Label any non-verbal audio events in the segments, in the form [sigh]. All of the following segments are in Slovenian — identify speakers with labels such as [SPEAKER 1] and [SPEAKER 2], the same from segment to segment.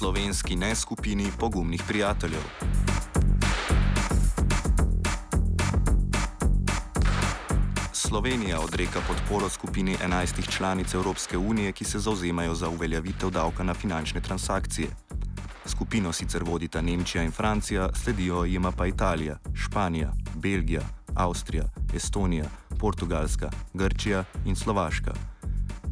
[SPEAKER 1] slovenski neskupini pogumnih prijateljev. Slovenija odreka podporo skupini 11 članic Evropske unije, ki se zauzemajo za uveljavitev davka na finančne transakcije. Skupino sicer vodita Nemčija in Francija, sledijo jima pa Italija, Španija, Belgija, Avstrija, Estonija, Portugalska, Grčija in Slovaška.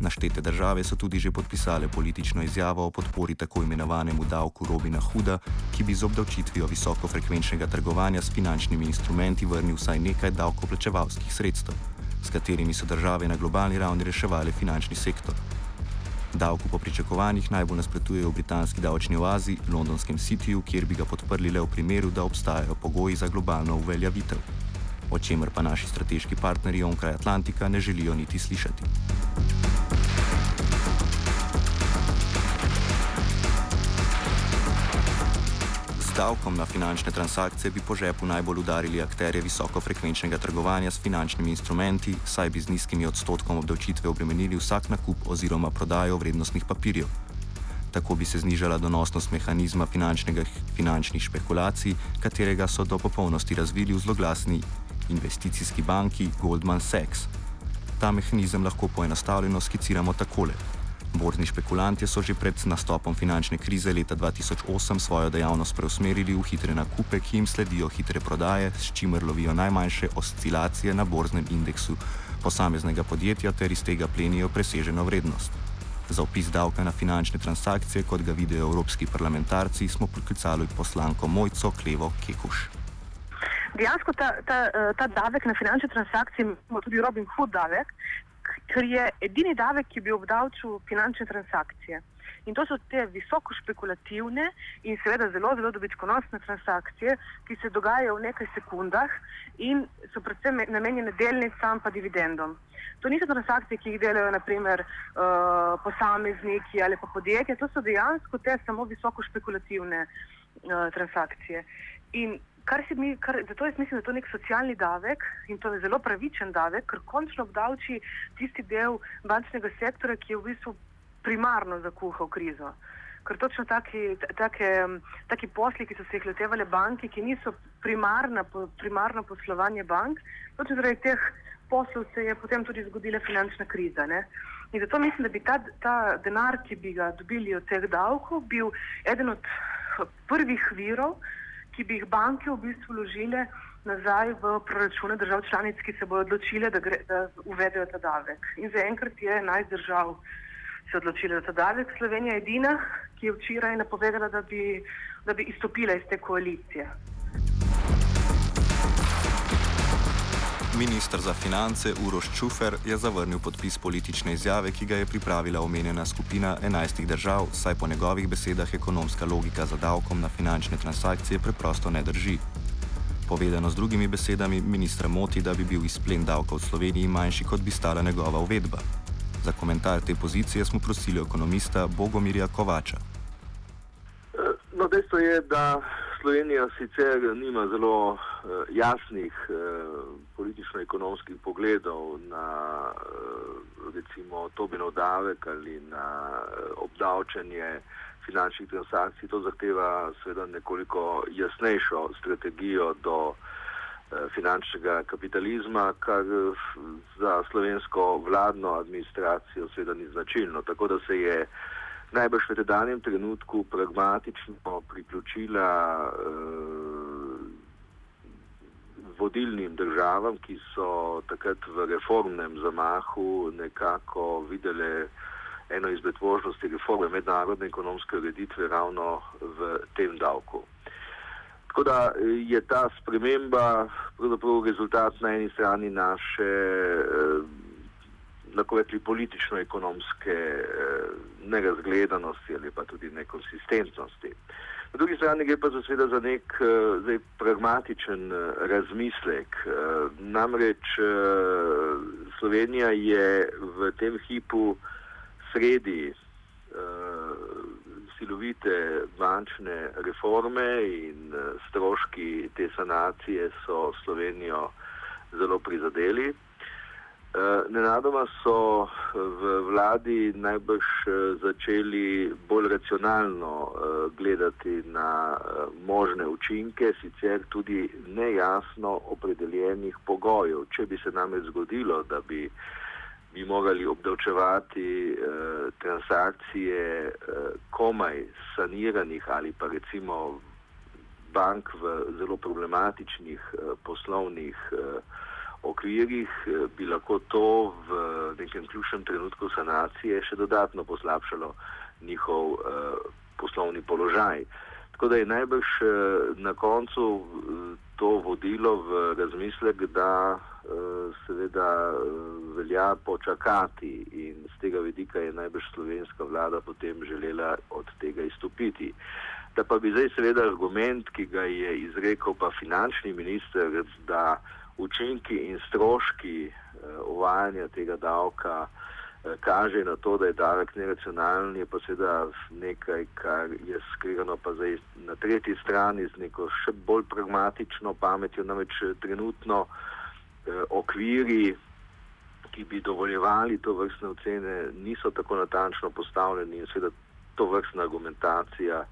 [SPEAKER 1] Naštete države so tudi že podpisale politično izjavo o podpori tako imenovanemu davku Robina Huda, ki bi z obdavčitvijo visokofrekvenčnega trgovanja s finančnimi instrumenti vrnil vsaj nekaj davkoplačevalskih sredstev, s katerimi so države na globalni ravni reševali finančni sektor. Davku po pričakovanjih najbolj nasprotujejo v britanski davčni oazi, londonskem Cityju, kjer bi ga podprli le v primeru, da obstajajo pogoji za globalno uveljavitev. O čemer pa naši strateški partnerji onkraj Atlantika ne želijo niti slišati. Davkom na finančne transakcije bi po žepu najbolj udarili akterje visokofrekvenčnega trgovanja s finančnimi instrumenti, saj bi z nizkimi odstotkom obdavčitve obremenili vsak nakup oziroma prodajo vrednostnih papirjev. Tako bi se znižala donosnost mehanizma finančnih špekulacij, katerega so do popolnosti razvili v zloglasni investicijski banki Goldman Sachs. Ta mehanizem lahko poenostavljeno skiciramo takole. Borzni špekulanti so že pred nastopom finančne krize leta 2008 svojo dejavnost preusmerili v hitre nakupe, ki jim sledijo hitre prodaje, s čimer lovijo najmanjše oscilacije na borznem indeksu posameznega podjetja ter iz tega plenijo preseženo vrednost. Za opis davka na finančne transakcije, kot ga vidijo evropski parlamentarci, smo poklicali poslanko Mojco Klevo Kekuš.
[SPEAKER 2] Dejansko ta, ta, eh, ta davek na finančne transakcije, imamo tudi Robin Hood davek, ker je edini davek, ki bi obdavčil finančne transakcije. In to so te visoko špekulativne in seveda zelo, zelo dobičkonosne transakcije, ki se dogajajo v nekaj sekundah in so predvsem namenjene delnicam in dividendom. To niso transakcije, ki jih delajo naprimer uh, posamezniki ali pa podjetja, to so dejansko te samo visoko špekulativne uh, transakcije. In Kar se mi, kar, zato jaz mislim, da je to nek socialni davek in to je zelo pravičen davek, ker končno obdavči tisti del bančnega sektora, ki je v bistvu primarno zakuhal krizo. Ker točno taki, take, taki posli, ki so se jih lotevali banke, ki niso primarna, primarno poslovanje bank, točno zaradi teh poslov se je potem tudi zgodila finančna kriza. Ne? In zato mislim, da bi ta, ta denar, ki bi ga dobili od teh davkov, bil eden od prvih virov, ki bi jih banke v bistvu vložile nazaj v proračune držav članic, ki se bodo odločile, da, gre, da uvedejo ta davek. In zaenkrat je naj držav se odločile za ta davek. Slovenija je edina, ki je včeraj napovedala, da bi, da bi izstopila iz te koalicije.
[SPEAKER 1] Ministr za finance Uroš Čufer je zavrnil podpis politične izjave, ki ga je pripravila omenjena skupina 11 držav, saj po njegovih besedah ekonomska logika za davkom na finančne transakcije preprosto ne drži. Povedano z drugimi besedami, ministra moti, da bi bil izplen davka v Sloveniji manjši, kot bi stala njegova uvedba. Za komentar te pozicije smo prosili ekonomista Bogomirja Kovača.
[SPEAKER 3] No, dejstvo je, da Slovenija sicer nima zelo uh, jasnih uh, politično-ekonomskih pogledov na uh, recimo Tobinov davek ali na obdavčanje finančnih transakcij. To zahteva seveda nekoliko jasnejšo strategijo do finančnega kapitalizma, kar za slovensko vladno administracijo seveda ni značilno. Tako da se je uh, najbrž v danem trenutku pragmatično priključila uh, vodilnim državam, ki so takrat v reformnem zamahu nekako videle eno izmed možnosti reforme mednarodne ekonomske ureditve ravno v tem davku. Tako da je ta sprememba pravzaprav rezultat na eni strani naše uh, lahko rekli, politično-ekonomske eh, nerazgledanosti ali pa tudi nekonsistentnosti. Na drugi strani gre pa seveda za nek eh, zdaj, pragmatičen eh, razmislek. Namreč Slovenija je v tem hipu sredi silovite bančne reforme in stroški te sanacije so Slovenijo zelo prizadeli. Uh, nenadoma so v vladi najbrž uh, začeli bolj racionalno gledati na možne učinke, sicer tudi nejasno opredeljenih pogojev. Če bi se namreč zgodilo, da bi, bi morali obdavčevati uh, transakcije uh, komaj saniranih ali pa recimo bank v zelo problematičnih uh, poslovnih uh, okvirih eh, bi lahko to v nekem ključnem trenutku sanacije še dodatno poslabšalo njihov uh, poslovni položaj. Tako da je najbrž uh, na koncu uh, to vodilo v razmislek, da seveda velja počakati in z tega vidika je najbrž slovenska vlada potem želela od tega izstopiti. Da pa bi zdaj seveda argument, ki ga je izrekel pa finančni minister, da učinki in stroški uh, uvajanja tega davka uh, kaže na to, da je davek neracionalen, je pa seveda nekaj, kar je skrivano pa zdaj na tretji strani z neko še bolj pragmatično pametjo, namreč eh, trenutno uh, okviri, ki bi dovoljevali to vrstne ocene, niso tako natančno postavljeni in seveda to vrstna argumentacija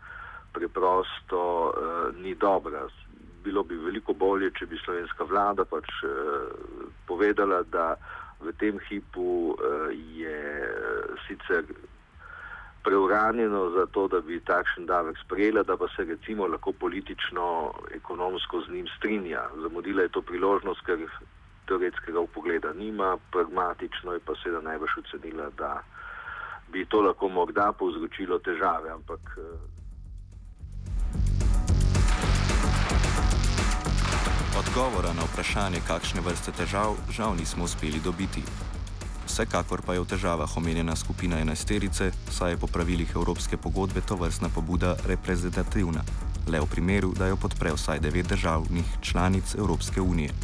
[SPEAKER 3] preprosto uh, ni dobra bilo bi veliko bolje, če bi slovenska vlada pač uh, povedala, da v tem hipu uh, je sicer preuranjeno za to, da bi takšen davek sprejela, da pa se recimo lahko politično, ekonomsko z njim strinja. Zamudila je to priložnost, ker teoretskega upogleda nima, pragmatično je pa seveda najbrž ocenila, da bi to lahko morda povzročilo težave, ampak
[SPEAKER 1] Odgovora na vprašanje, kakšne vrste težav, žal nismo uspeli dobiti. Vsekakor pa je v težavah omenjena skupina enajsterice, saj je po pravilih Evropske pogodbe to vrstna pobuda reprezentativna, le v primeru, da jo podpre vsaj devet državnih članic Evropske unije.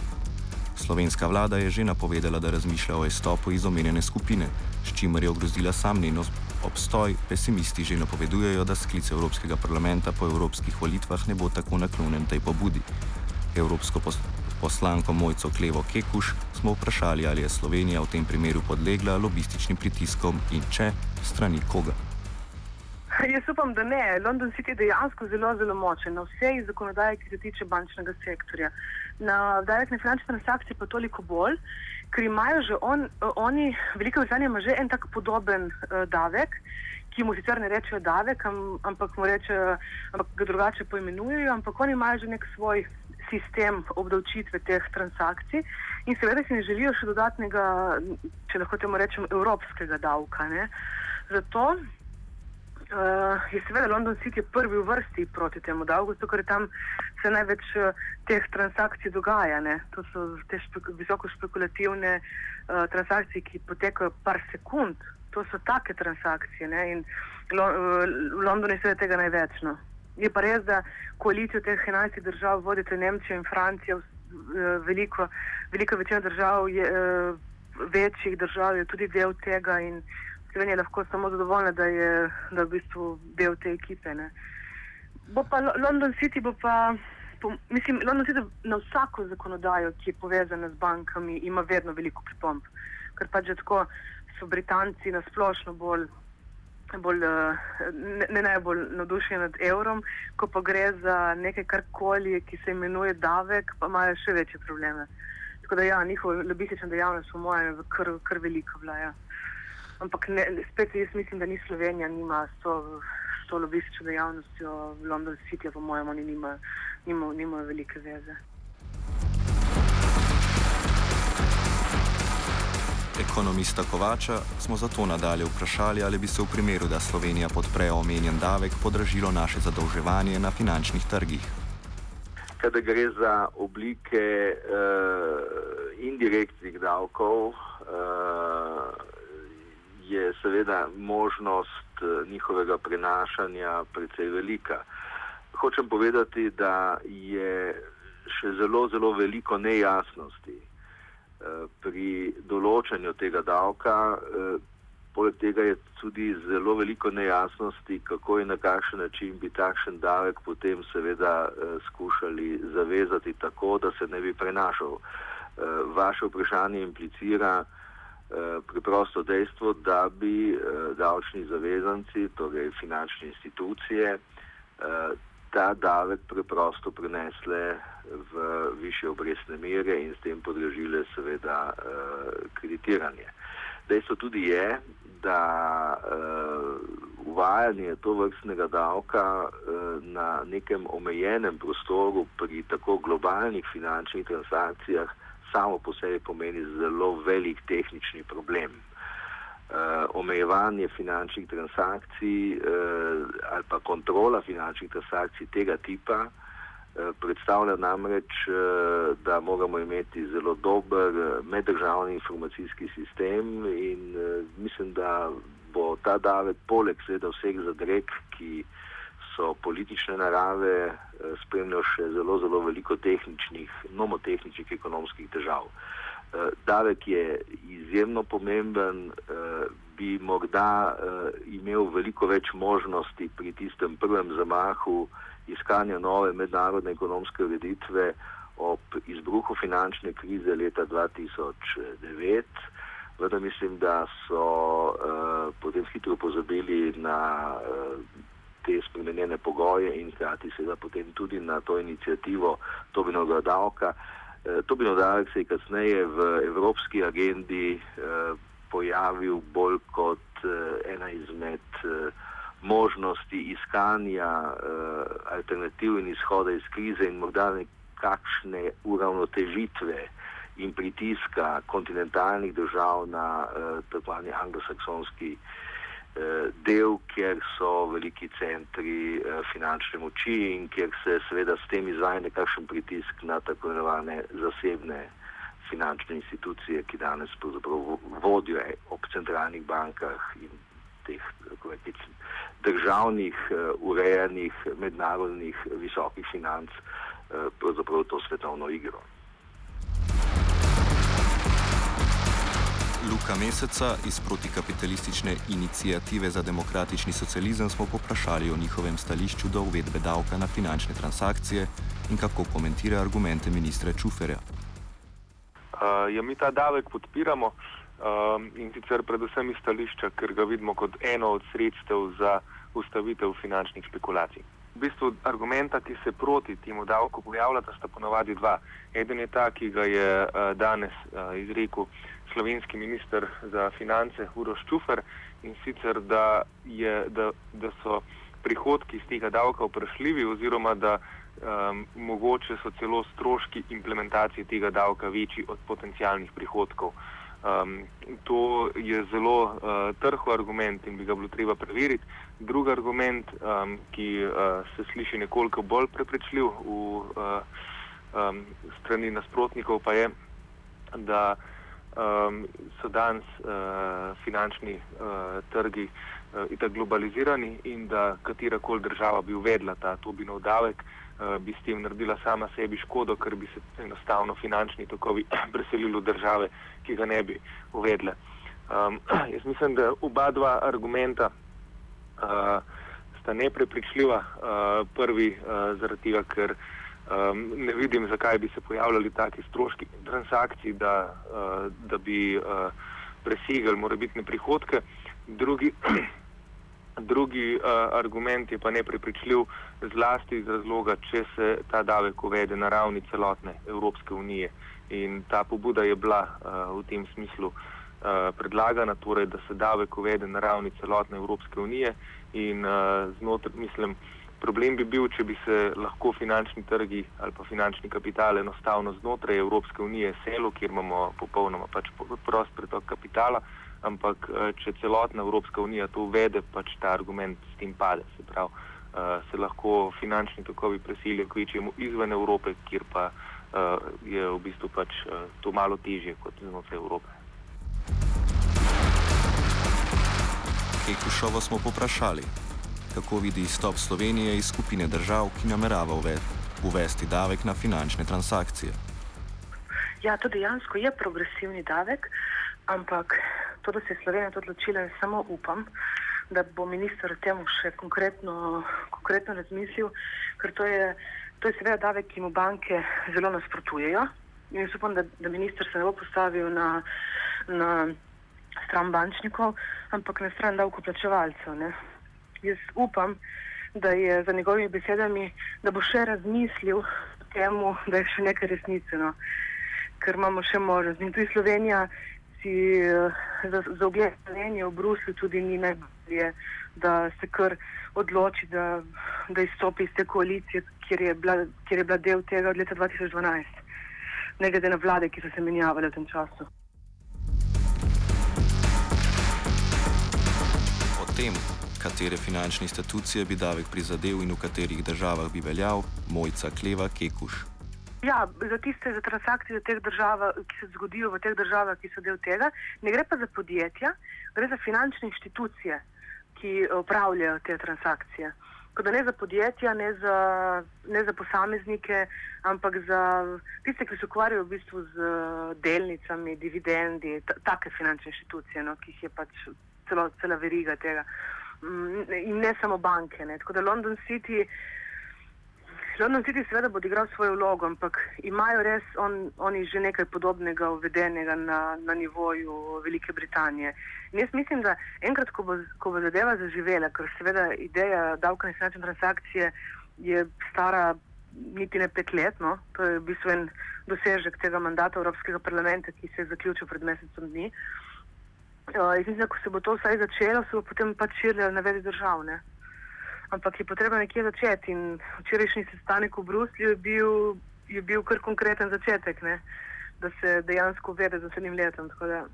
[SPEAKER 1] Slovenska vlada je že napovedala, da razmišlja o izstopu iz omenjene skupine, s čimer je ogrozila sam njen obstoj. Pesimisti že napovedujejo, da sklic Evropskega parlamenta po evropskih volitvah ne bo tako naklonjen tej pobudi. Evropsko poslanko Mojco Klevo Kekuš smo vprašali, ali je Slovenija v tem primeru podlegla lobističnim pritiskom in če strani koga.
[SPEAKER 2] Jaz upam, da ne. London City je dejansko zelo, zelo močen na vsej zakonodaji, ki se tiče bančnega sektorja. Na davek na finančne transakcije pa toliko bolj, ker imajo že on, oni, Velika Britanija ima že en tak podoben uh, davek, ki mu sicer ne rečejo davek, ampak, rečejo, ampak ga drugače poimenujejo, ampak oni imajo že nek svoj sistem obdavčitve teh transakcij in seveda si ne želijo še dodatnega, če lahko temu rečem, evropskega davka. Ne. Zato uh, je seveda London City prvi v vrsti proti temu davku, zato ker tam se največ uh, teh transakcij dogaja. Ne. To so te špek visoko špekulativne uh, transakcije, ki potekajo par sekund. To so take transakcije ne. in lo, uh, v Londonu je seveda tega največ. No. Je pa res, da koalicijo teh 11 držav vodite Nemčija in Francija, eh, veliko, velika večina držav je, eh, večjih držav je tudi del tega in Slovenija je lahko samo zadovoljna, da je, da v bistvu del te ekipe. Ne. Bo pa London City, bo pa, mislim, London City na vsako zakonodajo, ki je povezana z bankami, ima vedno veliko pripomb, ker pač že tako so Britanci na splošno bolj bolj, eh, ne, ne najbolj navdušen nad evrom, ko pa gre za nekaj karkoli, ki se imenuje davek, pa imajo še večje probleme. Tako da ja, njihov lobistična dejavnost, po mojem, je kar, kar velika vlaja. Ampak ne, spet jaz mislim, da ni Slovenija, nima s to, to lobistično dejavnostjo London City, po mojem, oni nimajo nima, nima velike veze.
[SPEAKER 1] Ekonomista Kovača smo zato nadalje vprašali, ali bi se v primeru, da Slovenija podpre omenjen davek, podražilo naše zadolževanje na finančnih trgih.
[SPEAKER 3] Kada gre za oblike uh, indirektnih davkov, uh, je seveda možnost uh, njihovega prenašanja precej velika. Hočem povedati, da je še zelo, zelo veliko nejasnosti pri določanju tega davka. Eh, poleg tega je tudi zelo veliko nejasnosti, kako in na kakšen način bi takšen davek potem seveda eh, skušali zavezati tako, da se ne bi prenašal. Eh, vaše vprašanje implicira, preprosto dejstvo, da bi davčni zavezanci, torej finančne institucije, ta davek preprosto prenesle v više obrestne mere in s tem podrežile seveda kreditiranje. Dejstvo tudi je, da uvajanje to vrstnega davka na nekem omejenem prostoru pri tako globalnih finančnih transakcijah samo po sebi pomeni zelo velik tehnični problem. Uh, omejevanje finančnih transakcij uh, ali pa kontrola finančnih transakcij tega tipa uh, predstavlja namreč, uh, da moramo imeti zelo dober meddržavni informacijski sistem in mislim, da bo ta davek poleg seveda vseh zadreg, ki so politične narave, spremljal še zelo, zelo veliko tehničnih, nomotehničnih, ekonomskih težav. Davek je izjemno pomemben, bi morda imel veliko več možnosti pri tistem prvem zamahu iskanja nove mednarodne ekonomske ureditve ob izbruhu finančne krize leta 2009. Vendar mislim, da so uh, potem hitro pozabili na uh, te spremenjene pogoje in hkrati seveda potem tudi na to inicijativo Tobinova davka. Eh, to bi nadaljek se je kasneje v evropski agendi eh, pojavil bolj kot eh, ena izmed možnosti iskanja alternativ in izhoda iz krize in morda nekakšne uravnotežitve in pritiska kontinentalnih držav na tako imenovani anglosaksonski Eh, del, kjer so veliki centri eh, finančne moči in kjer se seveda s tem izvaja nekakšen pritisk na tako imenovane zasebne finančne institucije, ki danes vodijo eh, ob centralnih bankah in teh reč, državnih, urejenih, mednarodnih visokih financ, pravzaprav to svetovno igro.
[SPEAKER 1] Luka Meseca iz protikapitalistične inicijative za demokratični socializem smo poprašali o njihovem stališču do uvedbe davka na finančne transakcije in kako komentira argumente ministra Čuferja.
[SPEAKER 4] Uh, ja, mi ta davek podpiramo uh, in sicer predvsem iz stališča, ker ga vidimo kot eno od sredstev za ustavitev finančnih špekulacij. V bistvu argumenta, ki se proti temu davku pojavljata, sta ponovadi dva. Eden je ta, ki ga je uh, danes uh, izrekel slovenski minister za finance Uroš Čufer in sicer, da, je, da, da so prihodki iz tega davka vprašljivi oziroma da um, mogoče so celo stroški implementacije tega davka večji od potencijalnih prihodkov. Um, to je zelo uh, trho argument in bi ga bilo treba preveriti. Drug argument, um, ki uh, se sliši nekoliko bolj prepričljiv v uh, um, strani nasprotnikov, pa je, da um, so danes uh, finančni uh, trgi uh, tako globalizirani in da katerakoli država bi uvedla ta Tobinov davek, bi s tem naredila sama sebi škodo, ker bi se enostavno finančni tokovi [clears throat] preselili v države, ki ga ne bi uvedle. Um, [clears throat] jaz mislim, da oba dva argumenta uh, sta neprepričljiva. Uh, prvi uh, zaradi tega, ker Um, ne vidim, zakaj bi se pojavljali taki stroški transakcij, da, uh, da bi uh, presegali morebitne prihodke. Drugi, [clears throat] drugi uh, argument je pa neprepričljiv zlasti iz razloga, če se ta davek uvede na ravni celotne Evropske unije. In ta pobuda je bila uh, v tem smislu uh, predlagana, torej, da se davek uvede na ravni celotne Evropske unije in uh, znotraj, mislim, Problem bi bil, če bi se lahko finančni trgi ali pa finančni kapital enostavno znotraj Evropske unije selo, kjer imamo popolnoma pač prost pretok kapitala, ampak eh, če celotna Evropska unija to uvede, pač ta argument s tem pade. Se pravi, uh, se lahko finančni tokovi presilijo k večjemu izven Evrope, kjer pa uh, je v bistvu pač to malo težje kot znotraj Evrope.
[SPEAKER 1] Kekušovo smo poprašali, kako vidi izstop Slovenije iz skupine držav, ki namerava uvesti davek na finančne transakcije.
[SPEAKER 2] Ja, to dejansko je progresivni davek, ampak to, da se je Slovenija odločila, samo upam, da bo minister o tem še konkretno, konkretno razmislil, ker to je, to je seveda davek, ki mu banke zelo nasprotujejo. In jaz upam, da, da minister se ne bo postavil na, na stran bančnikov, ampak na stran davkoplačevalcev. Ne. Jaz upam, da je za njegovimi besedami, da bo še razmislil o tem, da je še nekaj resnice, no. ker imamo še možnost. In tudi Slovenija si za, za ogled Slovenije v Bruslju tudi ni najbolje, da se kar odloči, da, da izstopi iz te koalicije, kjer je, bila, kjer je bila del tega od leta 2012, ne glede na vlade, ki so se menjavale v tem času.
[SPEAKER 1] O tem, katere finančne institucije bi davek prizadel in v katerih državah bi veljal, Mojca Kleva Kekuš.
[SPEAKER 2] Ja, za tiste za transakcije, teh držav, ki se zgodijo v teh državah, ki so del tega, ne gre pa za podjetja, gre za finančne institucije, ki upravljajo te transakcije. Da ne za podjetja, ne za, ne za posameznike, ampak za tiste, ki se ukvarjajo v bistvu z delnicami, dividendi, take finančne institucije, no, ki jih je pač celo, cela veriga tega. Mm, in ne samo banke. Ne. Tako da London City. London City seveda bo odigral svojo vlogo, ampak imajo res on, oni že nekaj podobnega uvedenega na, na nivoju Velike Britanije. In jaz mislim, da enkrat, ko bo, ko bo zadeva zaživela, ker seveda ideja davka na finančne transakcije je stara niti ne pet let, no? to je v bistvu en dosežek tega mandata Evropskega parlamenta, ki se je zaključil pred mesecem dni. Uh, in mislim, da ko se bo to vsaj začelo, se bo potem pač širilo na več držav. Ne? Ampak je potrebno nekje začeti. In včerajšnji sestanek v Bruslju je bil, je bil kar konkreten začetek, ne? da se dejansko vede za sedem letom. Tako da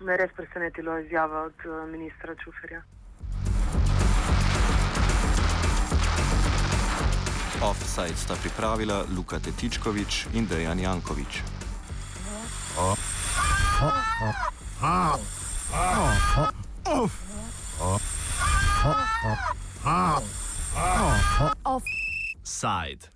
[SPEAKER 2] me je res presenetilo izjava od uh, ministra Čuferja.
[SPEAKER 1] Offside sta pripravila Luka Tetičkovič in Dejan Jankovič. Oh. Oh. Oh. Oh. Oh. Oh. Oh. Oh. Ah. Ah. Ah. Offside.